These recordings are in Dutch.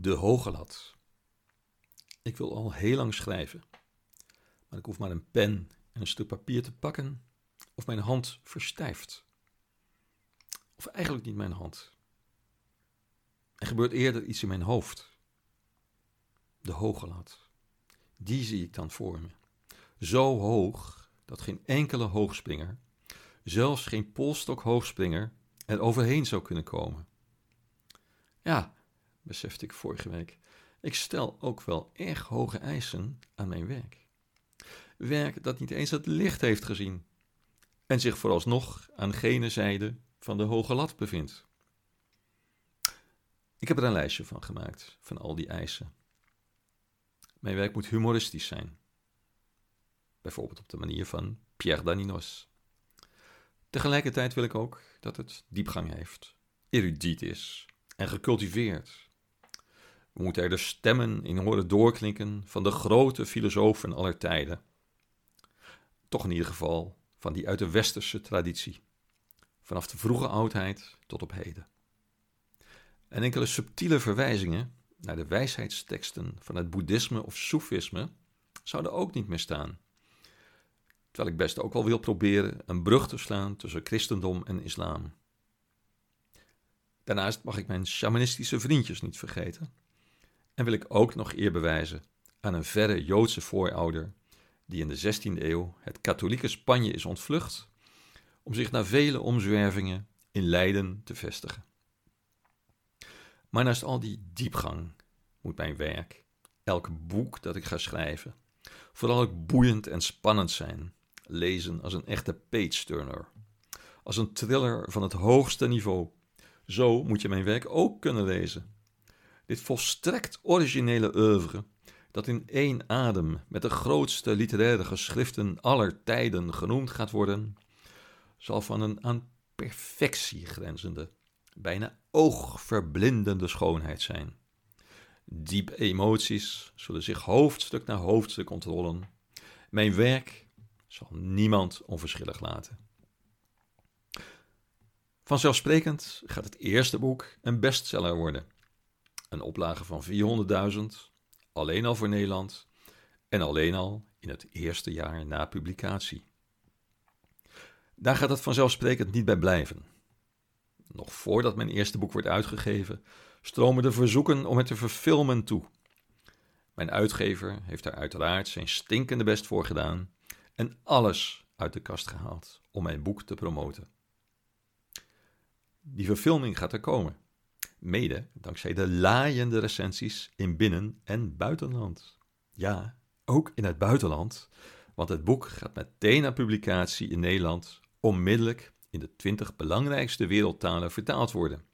De hoge lat. Ik wil al heel lang schrijven, maar ik hoef maar een pen en een stuk papier te pakken of mijn hand verstijft. Of eigenlijk niet mijn hand. Er gebeurt eerder iets in mijn hoofd. De hoge lat. Die zie ik dan voor me. Zo hoog dat geen enkele hoogspringer, zelfs geen polstok hoogspringer, er overheen zou kunnen komen. Ja, besefte ik vorige week, ik stel ook wel erg hoge eisen aan mijn werk. Werk dat niet eens het licht heeft gezien en zich vooralsnog aan gene zijde van de hoge lat bevindt. Ik heb er een lijstje van gemaakt, van al die eisen. Mijn werk moet humoristisch zijn. Bijvoorbeeld op de manier van Pierre Daninos. Tegelijkertijd wil ik ook dat het diepgang heeft, erudiet is en gecultiveerd. We moeten er de stemmen in horen doorklinken van de grote filosofen aller tijden. Toch in ieder geval van die uit de westerse traditie, vanaf de vroege oudheid tot op heden. En enkele subtiele verwijzingen naar de wijsheidsteksten van het boeddhisme of soefisme zouden ook niet meer staan. Terwijl ik best ook wel wil proberen een brug te slaan tussen christendom en islam. Daarnaast mag ik mijn shamanistische vriendjes niet vergeten. En wil ik ook nog eer bewijzen aan een verre Joodse voorouder die in de 16e eeuw het katholieke Spanje is ontvlucht om zich na vele omzwervingen in Leiden te vestigen. Maar naast al die diepgang moet mijn werk, elk boek dat ik ga schrijven, vooral ook boeiend en spannend zijn, lezen als een echte page-turner, als een thriller van het hoogste niveau. Zo moet je mijn werk ook kunnen lezen. Dit volstrekt originele oeuvre, dat in één adem met de grootste literaire geschriften aller tijden genoemd gaat worden, zal van een aan perfectie grenzende, bijna oogverblindende schoonheid zijn. Diepe emoties zullen zich hoofdstuk na hoofdstuk ontrollen. Mijn werk zal niemand onverschillig laten. Vanzelfsprekend gaat het eerste boek een bestseller worden. Een oplage van 400.000, alleen al voor Nederland en alleen al in het eerste jaar na publicatie. Daar gaat het vanzelfsprekend niet bij blijven. Nog voordat mijn eerste boek wordt uitgegeven, stromen de verzoeken om het te verfilmen toe. Mijn uitgever heeft daar uiteraard zijn stinkende best voor gedaan en alles uit de kast gehaald om mijn boek te promoten. Die verfilming gaat er komen, mede dankzij de laaiende recensies in binnen- en buitenland. Ja, ook in het buitenland, want het boek gaat meteen na publicatie in Nederland onmiddellijk in de twintig belangrijkste wereldtalen vertaald worden.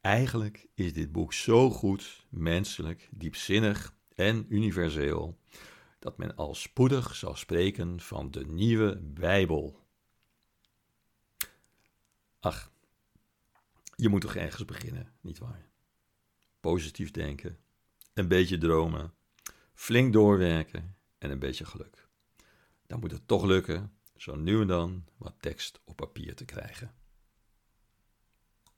Eigenlijk is dit boek zo goed, menselijk, diepzinnig en universeel dat men al spoedig zal spreken van de nieuwe Bijbel. Ach, je moet toch ergens beginnen, nietwaar? Positief denken, een beetje dromen, flink doorwerken en een beetje geluk. Dan moet het toch lukken zo nu en dan wat tekst op papier te krijgen.